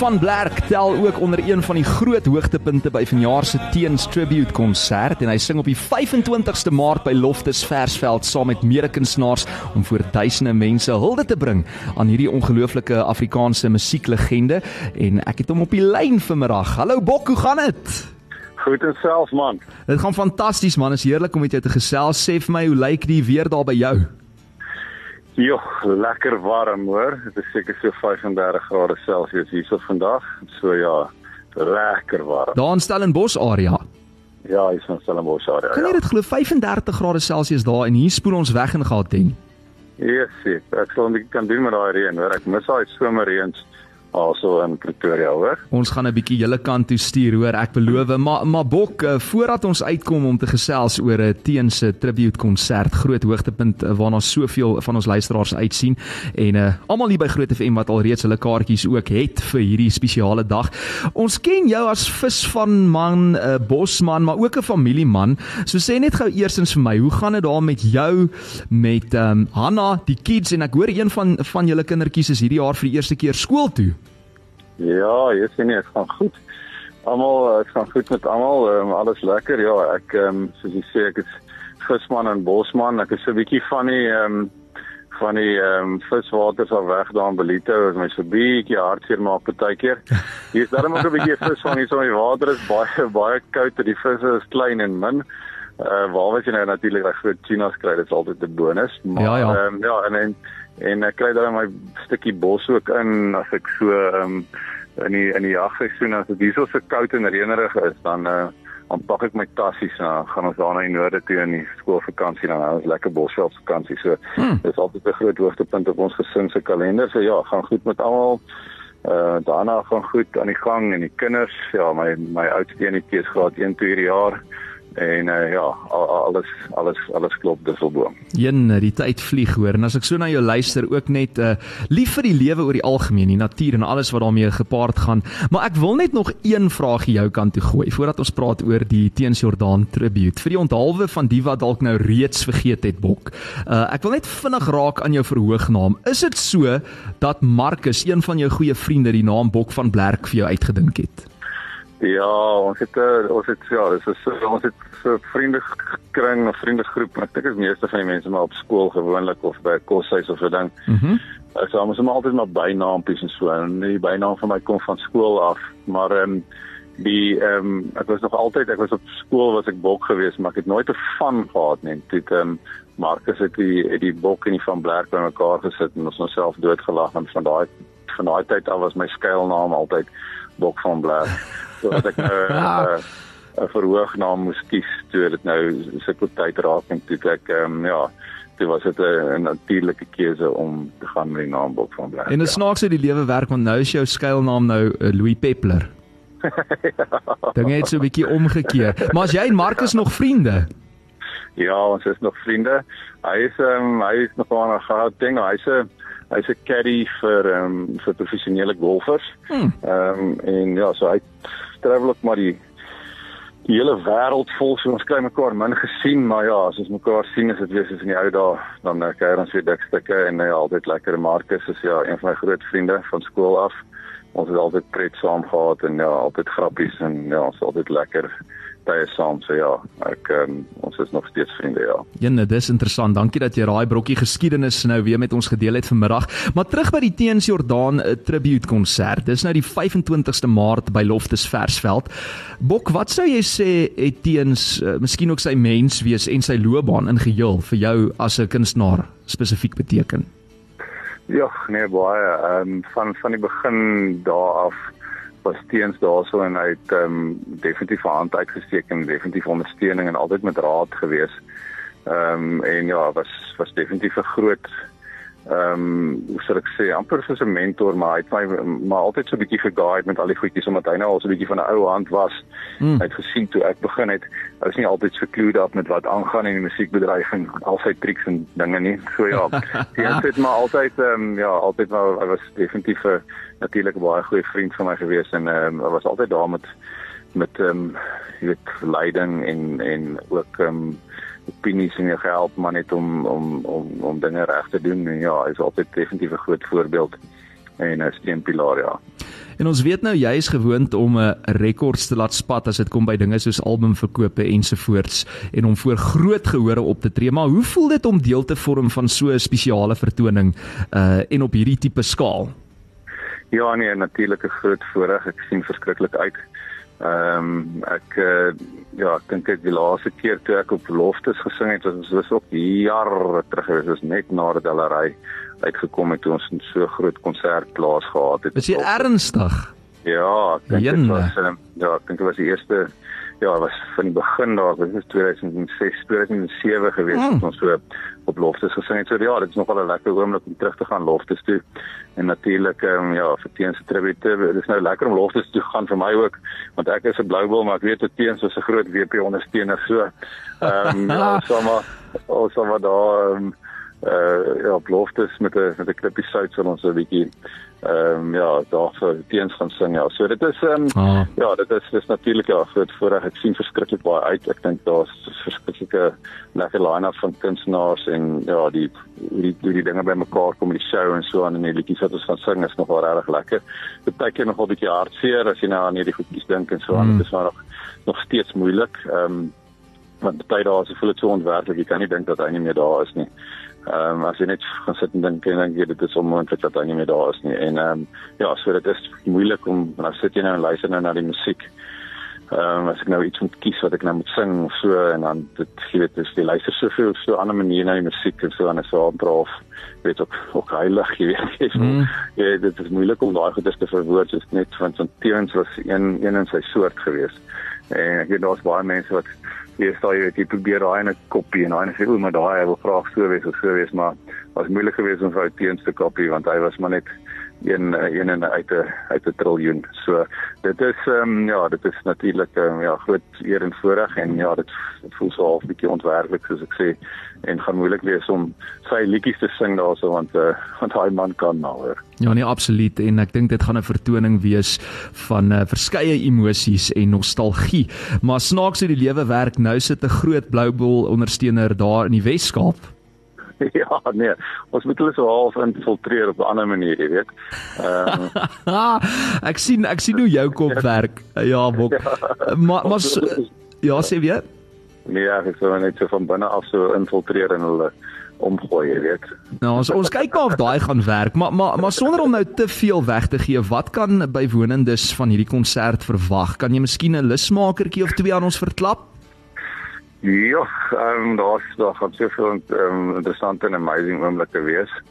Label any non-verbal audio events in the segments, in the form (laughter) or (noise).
van Blerk tel ook onder een van die groot hoogtepunte by vanjaar se Teens Tribute konsert en hy sing op die 25ste Maart by Loftus Versveld saam met medekunstenaars om voor duisende mense hulde te bring aan hierdie ongelooflike Afrikaanse musieklegende en ek het hom op die lyn vanmiddag. Hallo Bok, hoe gaan dit? Goed en self man. Dit gaan fantasties man, is heerlik om met jou te gesels. Sê vir my, hoe lyk die weer daar by jou? Jo, lekker warm hoor. Dit is seker so 35 grade Celsius hierso vandag. So ja, lekker warm. Daar in Stellenbosch area. Ja, hier is Stellenbosch area. Kan jy Ja. dit glo 35 grade Celsius daar en hier spoel ons weg in Gauteng? Yes, yes. Ek sal 'n bietjie kan doen met daai reën hoor. Ek mis daai somerreëns also in Pretoria hoor. Ons gaan 'n bietjie julle kant toe stuur, hoor, ek beloof. Maar maar Bok, eh, voordat ons uitkom om te gesels oor 'n Teen se tribute konsert, groot hoogtepunt eh, waarna soveel van ons luisteraars uitsien en uh, almal hier by Groot FM wat alreeds hulle kaartjies ook het vir hierdie spesiale dag. Ons ken jou as vis van man, 'n uh, bosman, maar ook 'n familieman. So sê net gou eersins vir my, hoe gaan dit daar met jou met ehm um, Hanna, die kids en ek hoor een van van julle kindertjies is hierdie jaar vir die eerste keer skool toe. Ja, jy sien nie, dit gaan goed. Almal, dit gaan goed met almal. Um, alles lekker. Ja, ek ehm um, soos jy sê, ek is visman en bosman. Ek is so 'n bietjie van die ehm um, van die ehm um, viswaters af weg daar in Belito. As my so bietjie hartseer maak partykeer. (laughs) Hier is darem ook 'n bietjie vis van hier so in die water is baie baie koud en die visse is klein en min. Uh waar was jy nou natuurlik reg groot tunas kry, dit is altyd 'n bonus. Maar Ja, ja. ehm um, ja, en en en ek kry dan my stukkie bos ook in as ek so um, in die in die jagseisoen as dit hierso so koud en reënerig is dan uh dan pak ek my tassies en dan gaan ons daar na die noorde toe in die skoolvakansie dan hou ons lekker bosveld vakansie. So Hmm. dis altyd 'n groot hoogtepunt op ons gesin se kalender. So ja, gaan goed met almal. Uh daarna gaan goed aan die gang en die kinders, ja, my my oudste enetjie is graad 1 toe hierdie jaar en uh, ja, al, al- alles alles alles klop dusselboom. Een, die tyd vlieg hoor en as ek so na jou luister ook net uh lief vir die lewe oor die algemeen, die natuur en alles wat daarmee gepaard gaan. Maar ek wil net nog een vraagie jou kant toe gooi voordat ons praat oor die Teens Jordaan tribute. Vir die onthaalwe van die wat dalk nou reeds vergeet het Bok. Uh ek wil net vinnig raak aan jou verhoognaam. Is dit so dat Marcus, een van jou goeie vriende, die naam Bok van Blerk vir jou uitgedink het? Ja, ons het uh, ons het ja, dis is ons het so 'n vriendekring of vriendegroep, maar ek dink die meeste van die mense maar op skool gewoonlik of by 'n koshuis of so ding. Mhm. Mm Uh, so ons het maar altyd maar bynaamppies en so. En die bynaam van my kom van skool af, maar ehm um, die ehm um, ek was nog altyd ek was op skool was ek bok geweest, maar ek het nooit 'n van gehad nie. Het ehm um, Marcus het die het die bok en die van Blerk bymekaar gesit en ons onsself doodgelag en van daai van daai tyd af was my skuilnaam altyd bok van Blerk. So as ek nou uh, (laughs) 'n verhoognaam moes kies toe dit nou sulke tyd raak en toe ek um, ja toe was dit 'n 'n natuurlike keuse om te gaan met die naam Bok van Blerk. En dit snaaks hoe die lewe werk want nou is jou skuilnaam nou uh, Louis Peppler. (laughs) Dinge het so 'n bietjie omgekeer. Maar as jy en Marcus nog vriende? Ja, ons is nog vriende. Hy is um, hy is nog aan 'n gehad ding. Hy's 'n hy's 'n caddy vir ehm um, vir professionele golfers. Hmm. Ehm um, en ja, so hy travel ook maar die die hele wêreld vol. So ons kry mekaar min gesien, maar ja, as ons mekaar sien is dit weer soos in die ou dae, dan uh, kuier ons weer dik stukke en uh, ja, altyd lekker. Marcus is ja een van my groot vriende van skool af. Ons het altyd pret saam gehad en ja, altyd grappies en ja, ons altyd lekker tye saam. So ja, ek um, ons is nog steeds vriende, ja. Jenne, dis interessant. Dankie dat jy daai brokkie geskiedenis nou weer met ons gedeel het vanmiddag. Maar terug by die Teens Jordaan eh, tribute konsert. Dis nou die 25ste Maart by Loftus Versveld. Bok, wat sou jy sê het Teens uh, miskien ook sy menswees en sy loopbaan in geheel vir jou as 'n kunstenaar spesifiek beteken? Ja, nee baie. Ehm um, van van die begin daar af was teens daarso en hy het ehm um, definitief hand uitgesteek en definitief ondersteuning en altyd met raad gewees. Ehm um, en ja, was was definitief 'n groot ehm um, hoe sou ek sê, amper soos 'n mentor, maar hy het my maar altyd so 'n bietjie geguide met al die goedjies omdat hy nou al so 'n bietjie van 'n ou hand was. Hmm. Hy het gesien toe ek begin het, hy was nie altyd so clued up met wat aangaan in die musiekbedryf en al sy triks en dinge nie. So ja, (laughs) die het maar altyd ehm um, ja, altyd maar hy was definitief 'n natuurlik baie goeie vriend van my gewees en ehm um, hy was altyd daar met met ehm um, jy weet leiding en en ook ehm um, opinies en jou gehelp maar net om om om om dinge reg te doen en ja, is altyd definitief 'n groot voorbeeld en 'n steunpilaar ja. En ons weet nou jy is gewoond om 'n uh, rekords te laat spat as dit kom by dinge soos albumverkope ensovoorts en om voor groot gehore op te tree. Maar hoe voel dit om deel te vorm van so 'n spesiale vertoning uh en op hierdie tipe skaal? Ja nee, natuurlik 'n groot voorreg. Ek sien verskriklik uit. Ehm um, ek uh, ja, ek dink ek die laaste keer toe ek op Loftes gesing het, was dit ook jare terug. Dit was net na die Dalery uitgekom het toe ons so groot konsert plaas gehad het. Is jy ernstig? Ja, ek dink dit was um, ja, ek dink dit was die eerste ja, was van die begin daar, dit was 2006, 2007 gewees mm. ons so op Loftes gesing het. So ja, dit is nogal 'n lekker oomblik om terug te gaan Loftes toe. En natuurlik um, ja, vir Teens se tribute. Dit is nou lekker om Loftes toe gaan vir my ook, want ek is 'n Bluebell, maar ek weet dat Teens so 'n groot WP ondersteuner so. Ehm um, ja, sommer ons sommer daar um, uh ja, Loftes met 'n met 'n klippie sout sal ons 'n bietjie ehm um, ja, daar vir teens gaan sing ja. So dit is ehm um, ah. ja, dit is dis natuurlik ja, groot voorreg. Ek sien verskriklik baie uit. Ek dink daar's verskriklike lekker line-up van kunstenaars en ja, die die die, die dinge bymekaar kom met die show en so aan en die liedjies wat ons gaan sing is nogal regtig lekker. Dit baie nog 'n bietjie hartseer as jy nou aan hierdie goedjies dink en so aan. Mm. Dit is maar nog nog steeds moeilik. Ehm um, want baie dae as jy voel dit so ontwerklik, jy kan nie dink dat hy nie meer daar is nie. Ehm um, as jy net gaan sit en dink en dink jy dit is onmoontlik dat hy nie meer daar is nie. En ehm um, ja, so dit is moeilik om nou sit jy nou en luister nou na die musiek. Ehm um, as ek nou iets moet kies wat ek nou moet sing of so en dan dit jy weet dis jy luister soveel so ander maniere na die musiek en so en so aandraf weet ook ook heilig jy weet (laughs) jy mm. ja, dit is moeilik om daai goeie te verwoord is net van so teens was een een in sy soort geweest. En ek weet daar's baie mense wat jy sê jy, jy probeer daai in 'n kopie en daai sê o, maar daai wil graag so wees of so wees, maar was moeilik geweest om vir ou teenste kopie want hy was maar net een een en uit 'n uit 'n triljoen. So dit is ehm um, ja, dit is natuurlik um, ja, groot eer en voorreg en ja, dit, dit voel so half bietjie ontwerklik soos ek sê en gaan moeilik wees om sy liedjies te sing daarso want uh, want hy man kan nou hoor. Ja nee absoluut en ek dink dit gaan 'n vertoning wees van uh, verskeie emosies en nostalgie. Maar snaaks hoe die lewe werk nou sit 'n groot bloubol ondersteuner daar in die Wes-Kaap. (laughs) ja, nee. Ons moet hulle so half infiltreer op 'n ander manier, jy weet. Ehm um, (laughs) Ek sien ek sien hoe jou kop (laughs) werk. Ja, bok. Ja. Maar maar ja, sê wie? Nee, ek sou net so van binne af so infiltreer en hulle omgooi, jy weet. Nou, ons ons kyk maar of daai gaan werk, maar maar maar sonder om nou te veel weg te gee, wat kan bywonendes van hierdie konsert verwag? Kan jy miskien 'n lusmakertjie of twee aan ons verklap? Ja, ehm um, daar's daar gaan soveel um, interessante en amazing oomblikke wees.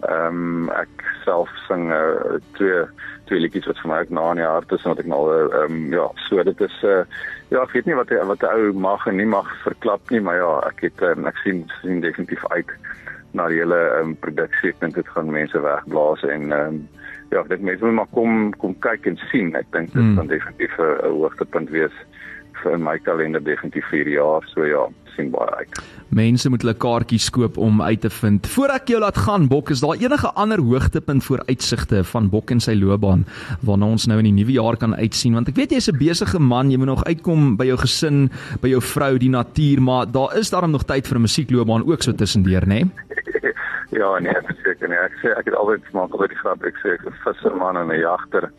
Ehm um, ek self sing uh, twee twee liedjies wat vir my ook na in die hart is en wat ek nou ehm um, ja, so dit is uh, ja, ek weet nie wat wat 'n ou mag en nie mag verklap nie, maar ja, ek het um, ek sien sien definitief uit na die hele ehm um, produksie. Ek dink dit gaan mense wegblaas en ehm um, ja, ek dink mense moet maar kom kom kyk en sien. Ek dink dit mm. gaan definitief 'n hoogtepunt wees in my kalender definitief vir jaar, so ja, sien baie uit. Mense moet hulle kaartjies koop om uit te vind. Voordat ek jou laat gaan, Bok, is daar enige ander hoogtepunt voor uitsigte van Bok en sy loopbaan waarna ons nou in die nuwe jaar kan uitsien? Want ek weet jy's 'n besige man, jy moet nog uitkom by jou gesin, by jou vrou, die natuur, maar daar is daarom nog tyd vir 'n musiekloopbaan ook so tussendeur, né? Nee? (laughs) ja, nee, seker nie. Ek sê ek het altyd gemaak oor die grap, ek sê ek is 'n visserman en 'n jagter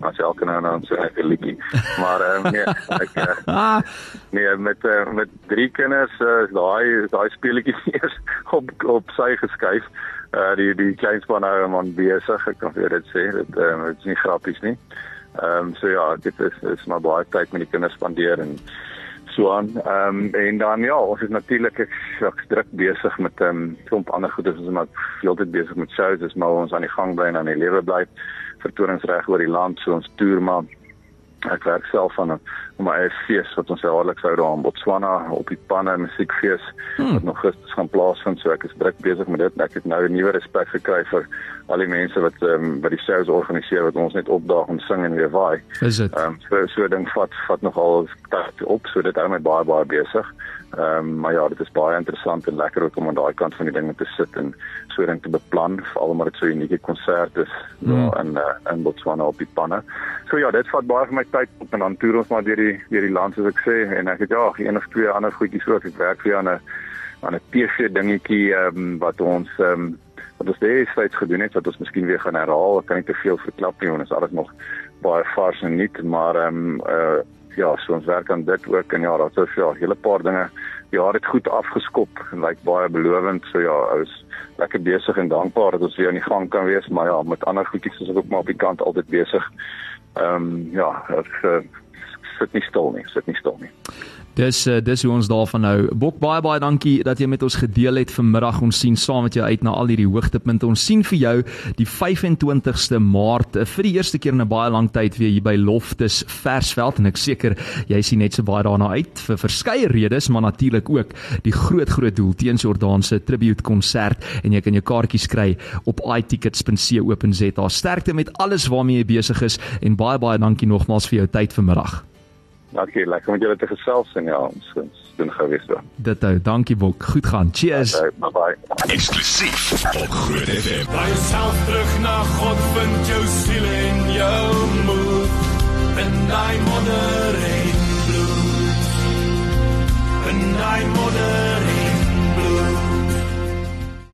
as elke nou dan so 'n liedjie. Maar ehm um, nee, ek uh, nee met uh, met drie kinders uh, daai daai speletjies (laughs) eers op op sy geskuif. Uh die die kleinspan nou om aan besig, ek kan vir dit sê, dit uh, dit is nie grappies nie. Ehm um, so ja, dit is is maar baie tyd met die kinders spandeer en so aan. Ehm um, en dan ja, ons is natuurlik ek, ek druk besig met 'n um, klomp ander goeie, ons is maar heeltyd besig met shows, dis maar ons aan die gang bly en aan die lewe bly vertoningsreg oor die land so ons toer maar ek werk self aan 'n om 'n fees wat ons jaarliks hou daar in Botswana op die Panne musiekfees hmm. wat nog gister gaan plaasvind so ek is druk besig met dit ek het nou 'n nuwe respek gekry vir al die mense wat ehm um, wat die shows organiseer wat ons net opdaag en sing en weer waai is dit ehm um, so so ding vat vat nogal tyd op so dit hou my baie baie besig Ehm um, maar ja, dit is baie interessant en lekker ook om aan daai kant van die dinge te sit en so ding te beplan, veral omdat dit so 'n unieke konsert is mm. daar in uh, in Botswana op die panne. So ja, dit vat baie van my tyd op en dan toer ons maar deur die die deur die land soos ek sê en ek het ja, een of twee ander goedjies ook. Ek werk weer aan 'n aan 'n TV dingetjie ehm um, wat ons ehm um, wat ons destyds gedoen het wat ons miskien weer gaan herhaal. Ek kan nie te veel verklap nie want dit is alles nog baie vars en nuut, maar ehm um, uh ja, so ons werk aan dit ook en ja, daar's so 'n ja, hele paar dinge. Ja, dit goed afgeskop en lyk baie belovend. So ja, ons lekker besig en dankbaar dat ons weer aan die gang kan wees, maar ja, met ander goedjies is ek ook maar op die kant altyd besig. Ehm um, ja, ek uh, sit nie stil nie, sit nie stil nie. Dis uh, dis hoe ons daarvan nou. Bok baie baie dankie dat jy met ons gedeel het vanmiddag. Ons sien saam met jou uit na al hierdie hoogtepunte. Ons sien vir jou die 25ste Maart uh, vir die eerste keer in 'n baie lang tyd weer hier by Loftus Versveld en ek seker jy sien net so baie daarna uit vir verskeie redes, maar natuurlik ook die groot groot doel teens Jordaan se tribute konsert en jy kan jou kaartjies kry op itickets.co.za. Sterkte met alles waarmee jy besig is en baie baie dankie nogmaals vir jou tyd vanmiddag. Dankie, lekker om julle te gesels en ja, ons ons doen gou weer so. Dit ou, dankie Bok. Goed gaan. Cheers. Okay, bye bye. Eksklusief op Groot FM. By self terug na God vind jou siel en jou moed. En daai modder en bloed. En daai modder